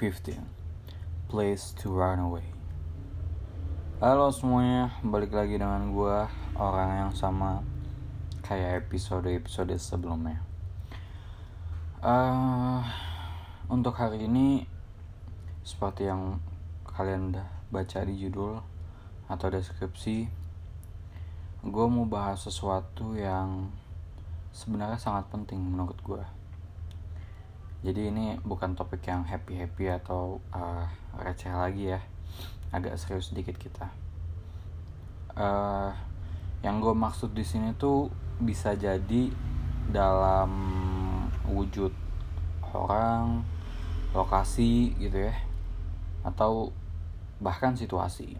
15 Place to run away. Halo semuanya, balik lagi dengan gue Orang yang sama Kayak episode-episode sebelumnya. Uh, Untuk hari ini Seperti yang kalian udah baca di judul Atau deskripsi Gue mau bahas sesuatu yang Sebenarnya sangat penting menurut gue jadi ini bukan topik yang happy happy atau uh, receh lagi ya. Agak serius sedikit kita. Uh, yang gue maksud di sini tuh bisa jadi dalam wujud orang lokasi gitu ya atau bahkan situasi.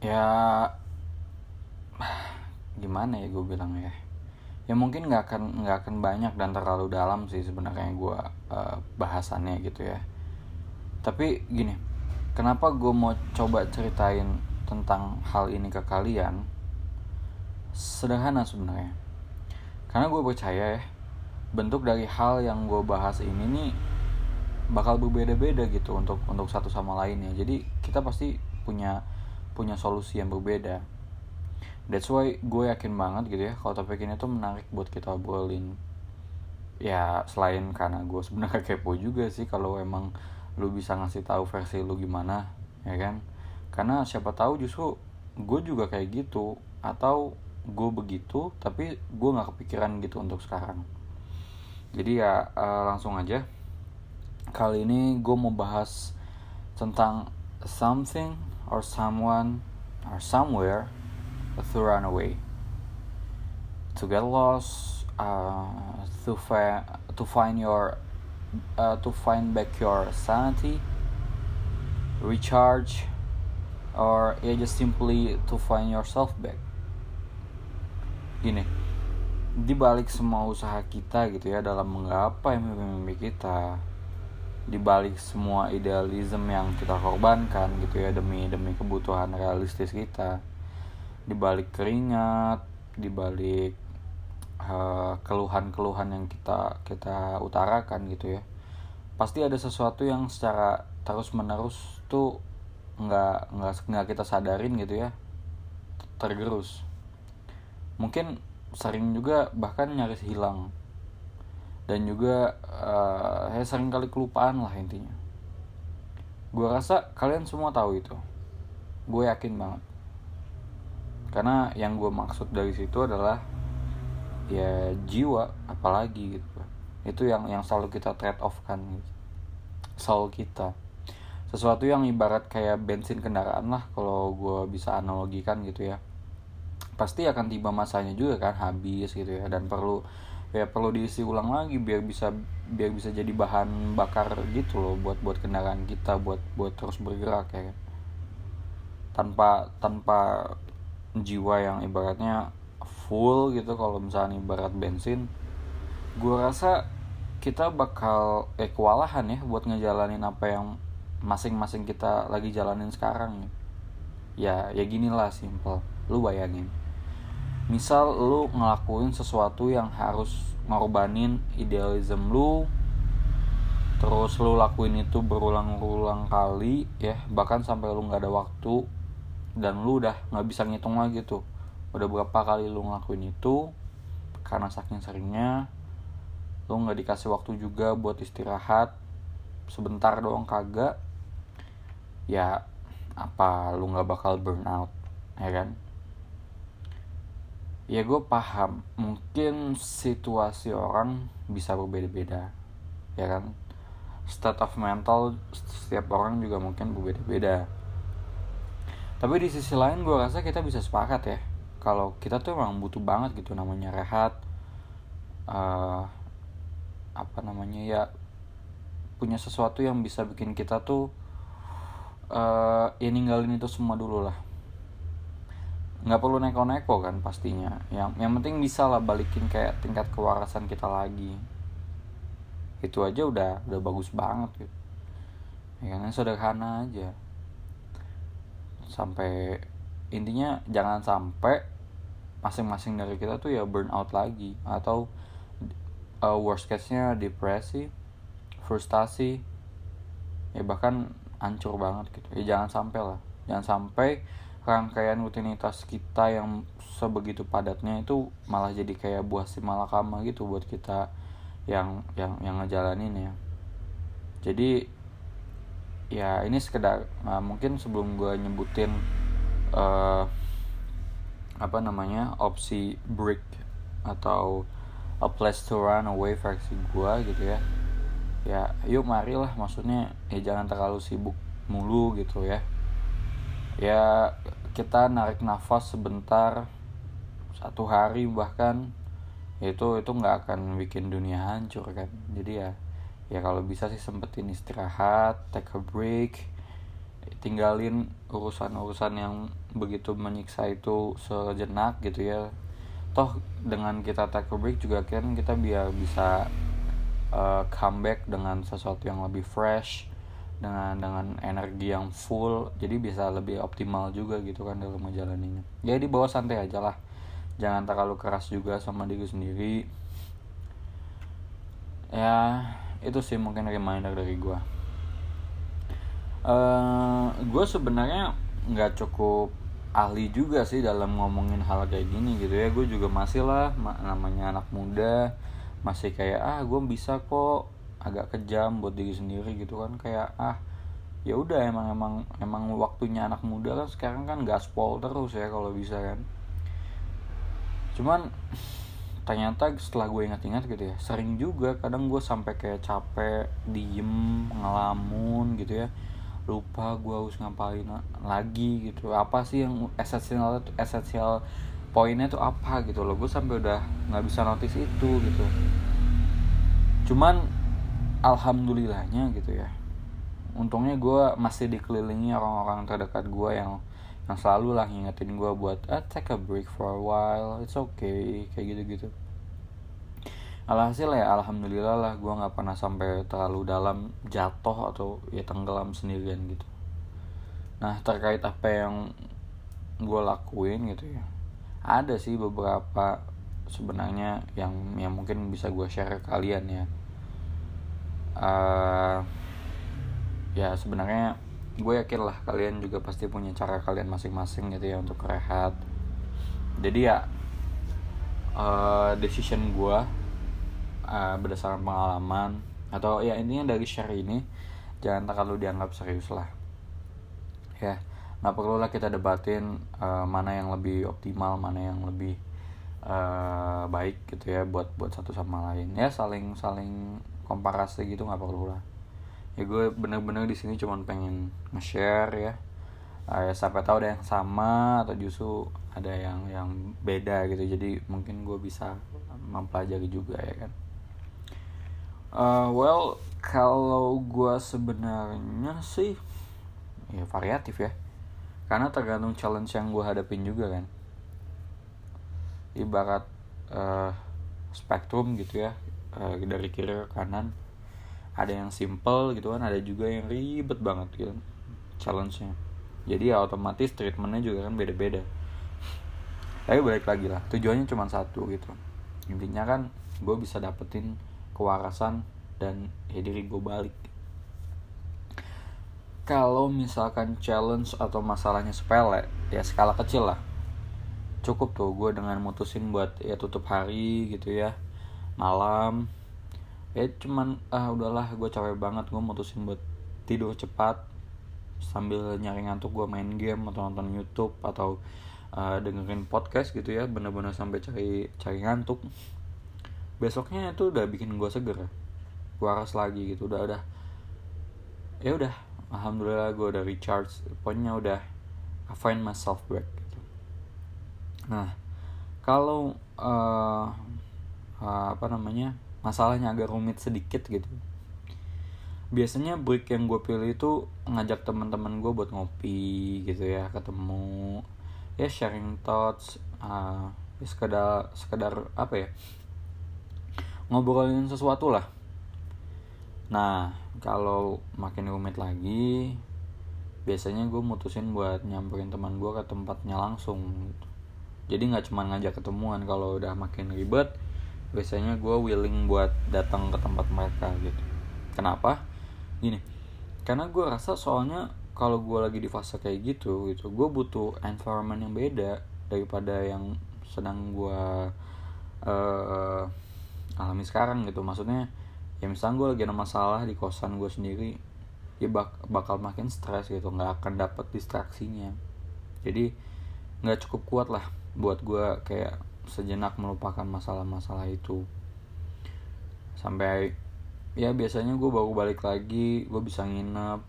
Ya gimana ya gue bilang ya ya mungkin nggak akan nggak akan banyak dan terlalu dalam sih sebenarnya gue uh, bahasannya gitu ya. Tapi gini kenapa gue mau coba ceritain tentang hal ini ke kalian? Sederhana sebenarnya. Karena gue percaya ya bentuk dari hal yang gue bahas ini nih bakal berbeda-beda gitu untuk untuk satu sama lainnya jadi kita pasti punya punya solusi yang berbeda that's why gue yakin banget gitu ya kalau topik ini tuh menarik buat kita obrolin. Ya selain karena gue sebenarnya kepo juga sih kalau emang lu bisa ngasih tahu versi lu gimana ya kan? Karena siapa tahu justru gue juga kayak gitu atau gue begitu tapi gue nggak kepikiran gitu untuk sekarang. Jadi ya uh, langsung aja. Kali ini gue mau bahas tentang something or someone or somewhere to run away, to get lost, uh, to find to find your uh, to find back your sanity, recharge, or yeah, just simply to find yourself back. Gini, di balik semua usaha kita gitu ya dalam menggapai mimpi-mimpi kita, di balik semua idealisme yang kita korbankan gitu ya demi demi kebutuhan realistis kita di balik keringat di balik uh, keluhan-keluhan yang kita kita utarakan gitu ya. Pasti ada sesuatu yang secara terus menerus tuh nggak nggak nggak kita sadarin gitu ya. Tergerus. Mungkin sering juga bahkan nyaris hilang. Dan juga uh, ya sering kali kelupaan lah intinya. Gue rasa kalian semua tahu itu. Gue yakin banget karena yang gue maksud dari situ adalah ya jiwa apalagi gitu itu yang yang selalu kita trade off kan gitu. soul kita sesuatu yang ibarat kayak bensin kendaraan lah kalau gue bisa analogikan gitu ya pasti akan tiba masanya juga kan habis gitu ya dan perlu ya perlu diisi ulang lagi biar bisa biar bisa jadi bahan bakar gitu loh buat buat kendaraan kita buat buat terus bergerak ya kan. tanpa tanpa jiwa yang ibaratnya full gitu kalau misalnya ibarat bensin gue rasa kita bakal eh kewalahan ya buat ngejalanin apa yang masing-masing kita lagi jalanin sekarang. Ya ya gini lah simple. Lu bayangin. Misal lu ngelakuin sesuatu yang harus ngorbanin idealism lu terus lu lakuin itu berulang-ulang kali ya bahkan sampai lu nggak ada waktu dan lu udah nggak bisa ngitung lagi tuh. Udah berapa kali lu ngelakuin itu karena saking seringnya lu nggak dikasih waktu juga buat istirahat. Sebentar doang kagak ya apa lu nggak bakal burn out ya kan? Ya gue paham. Mungkin situasi orang bisa berbeda-beda ya kan? State of mental setiap orang juga mungkin berbeda-beda tapi di sisi lain gue rasa kita bisa sepakat ya. Kalau kita tuh emang butuh banget gitu namanya rehat uh, apa namanya ya punya sesuatu yang bisa bikin kita tuh uh, ya ninggalin itu semua dulu lah. Nggak perlu neko-neko kan pastinya. Yang yang penting bisa lah balikin kayak tingkat kewarasan kita lagi. Itu aja udah udah bagus banget gitu. Ya kan sederhana aja sampai intinya jangan sampai masing-masing dari kita tuh ya burn out lagi atau uh, worst case-nya depresi frustasi ya bahkan hancur banget gitu. Ya jangan sampai lah. Jangan sampai rangkaian rutinitas kita yang sebegitu padatnya itu malah jadi kayak buah si malakama gitu buat kita yang yang yang ngejalanin ya. Jadi ya ini sekedar nah, mungkin sebelum gue nyebutin uh, apa namanya opsi break atau a place to run away versi gue gitu ya. Ya yuk marilah maksudnya ya jangan terlalu sibuk mulu gitu ya. Ya kita narik nafas sebentar satu hari bahkan itu itu nggak akan bikin dunia hancur kan. Jadi ya ya kalau bisa sih sempetin istirahat take a break tinggalin urusan-urusan yang begitu menyiksa itu sejenak gitu ya. Toh dengan kita take a break juga kan kita biar bisa uh, comeback dengan sesuatu yang lebih fresh dengan dengan energi yang full jadi bisa lebih optimal juga gitu kan dalam menjalaninya. Jadi ya, bawa santai aja lah. Jangan terlalu keras juga sama diri sendiri. Ya itu sih mungkin reminder dari gue uh, gue sebenarnya nggak cukup ahli juga sih dalam ngomongin hal kayak gini gitu ya. Gue juga masih lah namanya anak muda masih kayak ah gue bisa kok. Agak kejam buat diri sendiri gitu kan kayak ah ya udah emang emang emang waktunya anak muda kan sekarang kan gaspol terus ya kalau bisa kan. Cuman ternyata setelah gue ingat-ingat gitu ya sering juga kadang gue sampai kayak capek diem ngelamun gitu ya. Lupa gue harus ngapain lagi gitu. Apa sih yang esensial esensial poinnya tuh apa gitu loh. Gue sampai udah nggak bisa notice itu gitu. Cuman alhamdulillahnya gitu ya. Untungnya gue masih dikelilingi orang-orang terdekat gue yang yang selalu lah ngingetin gue buat ah, take a break for a while it's okay kayak gitu gitu alhasil ya alhamdulillah lah gue nggak pernah sampai terlalu dalam jatuh atau ya tenggelam sendirian gitu. Nah terkait apa yang gue lakuin gitu ya ada sih beberapa sebenarnya yang yang mungkin bisa gue share ke kalian ya. Uh, ya sebenarnya gue yakin lah kalian juga pasti punya cara kalian masing-masing gitu ya untuk rehat. Jadi ya uh, decision gue uh, berdasarkan pengalaman atau ya intinya dari share ini jangan terlalu dianggap serius lah. Ya nggak perlu lah kita debatin uh, mana yang lebih optimal mana yang lebih uh, baik gitu ya buat buat satu sama lain. Ya saling saling komparasi gitu nggak perlu lah ya gue bener-bener di sini cuma pengen nge-share ya. Uh, ya sampai tahu ada yang sama atau justru ada yang yang beda gitu. Jadi mungkin gue bisa mempelajari juga ya kan. Uh, well kalau gue sebenarnya sih ya variatif ya. Karena tergantung challenge yang gue hadapin juga kan. Ibarat uh, spektrum gitu ya uh, dari kiri ke kanan ada yang simple gitu kan ada juga yang ribet banget gitu challenge-nya. Jadi ya otomatis treatmentnya juga kan beda-beda. Tapi balik lagi lah tujuannya cuma satu gitu. Intinya kan gue bisa dapetin kewarasan dan ya diri gue balik. Kalau misalkan challenge atau masalahnya sepele ya skala kecil lah. Cukup tuh gue dengan mutusin buat ya tutup hari gitu ya malam ya cuman ah udahlah gue capek banget gue mutusin buat tidur cepat sambil nyari ngantuk gue main game atau nonton YouTube atau uh, dengerin podcast gitu ya bener-bener sampai cari cari ngantuk besoknya itu udah bikin gue seger waras lagi gitu udah udah ya udah alhamdulillah gue udah recharge pokoknya udah I find myself back gitu. nah kalau uh, uh, apa namanya masalahnya agak rumit sedikit gitu biasanya break yang gue pilih itu ngajak teman-teman gue buat ngopi gitu ya ketemu ya sharing thoughts uh, ya sekedar sekedar apa ya ngobrolin sesuatu lah nah kalau makin rumit lagi biasanya gue mutusin buat nyamperin teman gue ke tempatnya langsung gitu. jadi nggak cuma ngajak ketemuan kalau udah makin ribet biasanya gue willing buat datang ke tempat mereka gitu. Kenapa? Gini karena gue rasa soalnya kalau gue lagi di fase kayak gitu gitu gue butuh environment yang beda daripada yang sedang gue uh, alami sekarang gitu. Maksudnya ya misalnya gue lagi ada masalah di kosan gue sendiri ya bak bakal makin stres gitu nggak akan dapet distraksinya. Jadi nggak cukup kuat lah buat gue kayak sejenak melupakan masalah-masalah itu. Sampai ya biasanya gue baru balik lagi gue bisa nginep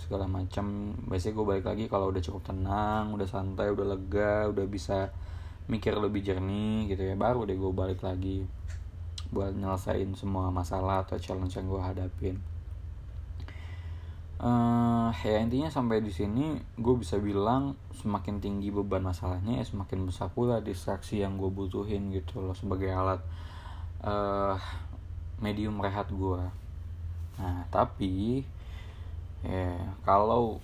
segala macam biasanya gue balik lagi kalau udah cukup tenang udah santai udah lega udah bisa mikir lebih jernih gitu ya. Baru deh gue balik lagi buat nyelesain semua masalah atau challenge yang gue hadapin uh, ya intinya sampai di sini gue bisa bilang semakin tinggi beban masalahnya ya semakin besar pula distraksi yang gue butuhin gitu loh sebagai alat uh, medium rehat gue nah tapi ya kalau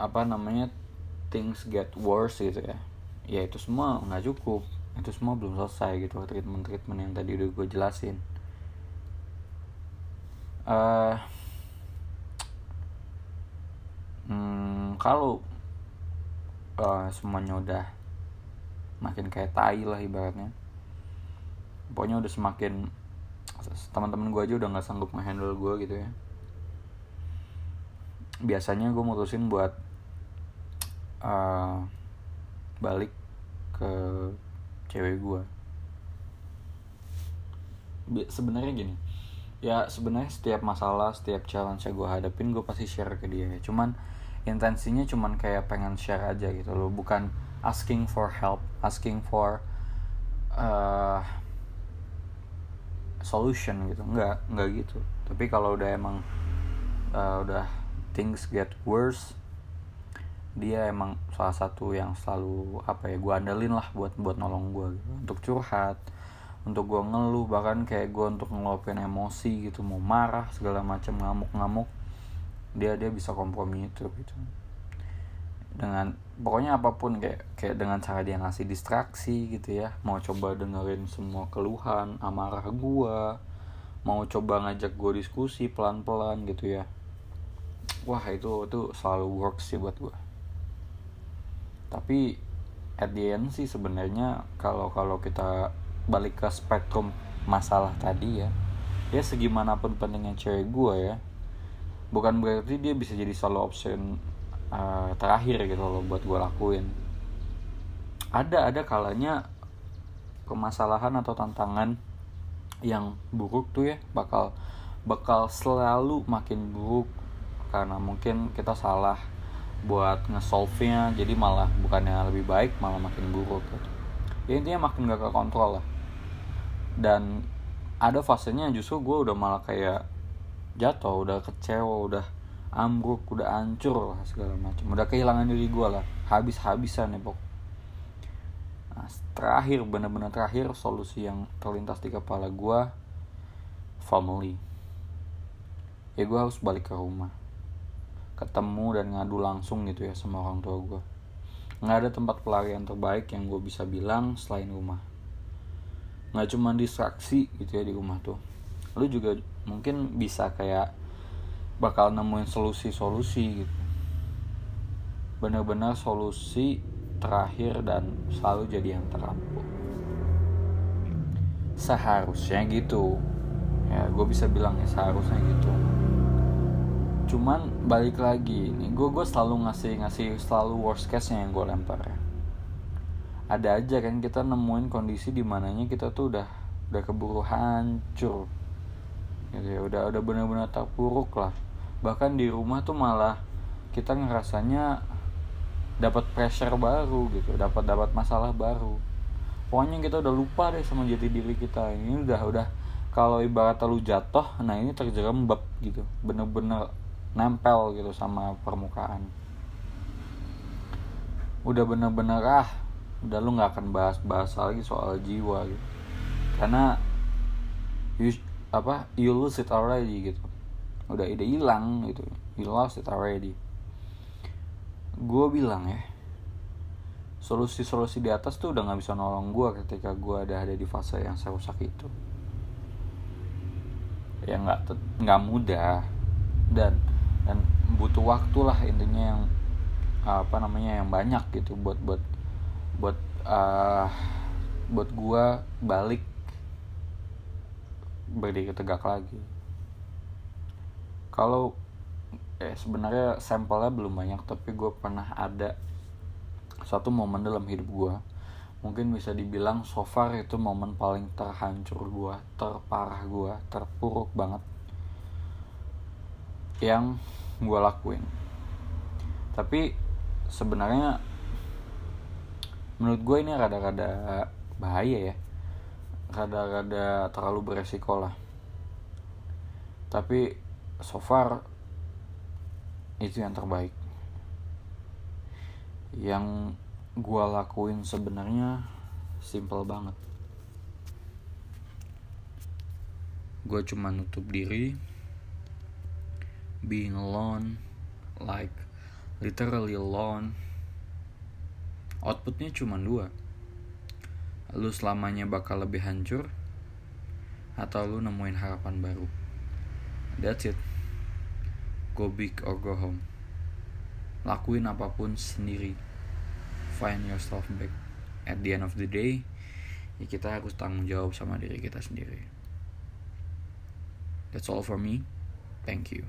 apa namanya things get worse gitu ya ya itu semua nggak cukup itu semua belum selesai gitu treatment treatment yang tadi udah gue jelasin. Uh, hmm, kalau uh, semuanya udah makin kayak tai lah ibaratnya. Pokoknya udah semakin teman-teman gue aja udah nggak sanggup ngehandle gue gitu ya. Biasanya gue mutusin buat uh, balik ke cewek gue sebenarnya gini ya sebenarnya setiap masalah setiap challenge yang gue hadapin gue pasti share ke dia. Cuman intensinya cuman kayak pengen share aja gitu loh. Bukan asking for help asking for uh, solution gitu. Nggak nggak gitu. Tapi kalau udah emang uh, udah things get worse dia emang salah satu yang selalu apa ya gue andalin lah buat buat nolong gue gitu. untuk curhat untuk gue ngeluh bahkan kayak gue untuk ngeluapin emosi gitu mau marah segala macam ngamuk-ngamuk dia dia bisa kompromi itu gitu. Dengan pokoknya apa pun kayak kayak dengan cara dia ngasih distraksi gitu ya mau coba dengerin semua keluhan amarah gua mau coba ngajak gue diskusi pelan pelan gitu ya. Wah itu itu selalu works sih buat gue tapi at the end sih sebenarnya kalau kalau kita balik ke spektrum masalah tadi ya. Ya segimanapun pentingnya cewek gue ya. Bukan berarti dia bisa jadi solo option uh, terakhir gitu loh buat gue lakuin. Ada ada kalanya permasalahan atau tantangan yang buruk tuh ya bakal bakal selalu makin buruk. Karena mungkin kita salah buat nge-solve-nya jadi malah bukannya lebih baik malah makin buruk gitu. ya intinya makin gak ke kontrol lah dan ada fasenya justru gue udah malah kayak jatuh udah kecewa udah ambruk udah hancur lah segala macam udah kehilangan diri gue lah. Habis-habisan ya pok nah, terakhir bener-bener terakhir solusi yang terlintas di kepala gue family. Ya gue harus balik ke rumah. Ketemu dan ngadu langsung gitu ya sama orang tua gue nggak ada tempat pelarian terbaik yang gue bisa bilang selain rumah nggak cuma distraksi gitu ya di rumah tuh. Lu juga mungkin bisa kayak bakal nemuin solusi-solusi gitu. Benar-benar solusi terakhir dan selalu jadi yang terampil seharusnya gitu. Ya gue bisa bilang ya seharusnya gitu. Cuman balik lagi nih gue gue selalu ngasih ngasih selalu worst case nya yang gue lempar ya ada aja kan kita nemuin kondisi di mananya kita tuh udah udah keburu hancur. Gitu ya udah udah benar-benar terpuruk lah. Bahkan di rumah tuh malah kita ngerasanya dapat pressure baru gitu dapat dapat masalah baru. Pokoknya kita udah lupa deh sama jati diri kita. Ini udah udah kalau ibarat lu jatuh nah ini terjerembab gitu. Bener-bener nempel gitu sama permukaan. Udah bener-bener ah udah lu nggak akan bahas-bahas lagi soal jiwa gitu. Karena you, apa you lose it already gitu. Udah ide hilang gitu. You lost it already. Gue bilang ya solusi-solusi di atas tuh udah nggak bisa nolong gue ketika gue ada ada di fase yang saya rusak itu. Ya nggak nggak mudah. Dan dan butuh waktu lah intinya yang apa namanya yang banyak gitu buat buat buat uh, buat gua balik berdiri tegak lagi. Kalau eh sebenarnya sampelnya belum banyak tapi gue pernah ada satu momen dalam hidup gue mungkin bisa dibilang so far itu momen paling terhancur gue terparah gue terpuruk banget yang gue lakuin. Tapi sebenarnya menurut gue ini rada-rada bahaya ya. Rada-rada terlalu beresiko lah. Tapi so far itu yang terbaik. Yang gue lakuin sebenarnya simple banget. Gue cuma nutup diri being alone like literally alone outputnya cuma dua. Lu selamanya bakal lebih hancur atau lu nemuin harapan baru. That's it. Go big or go home. Lakuin apa pun sendiri. Find yourself back. At the end of the day ya kita harus tanggung jawab sama diri kita sendiri. That's all for me. Thank you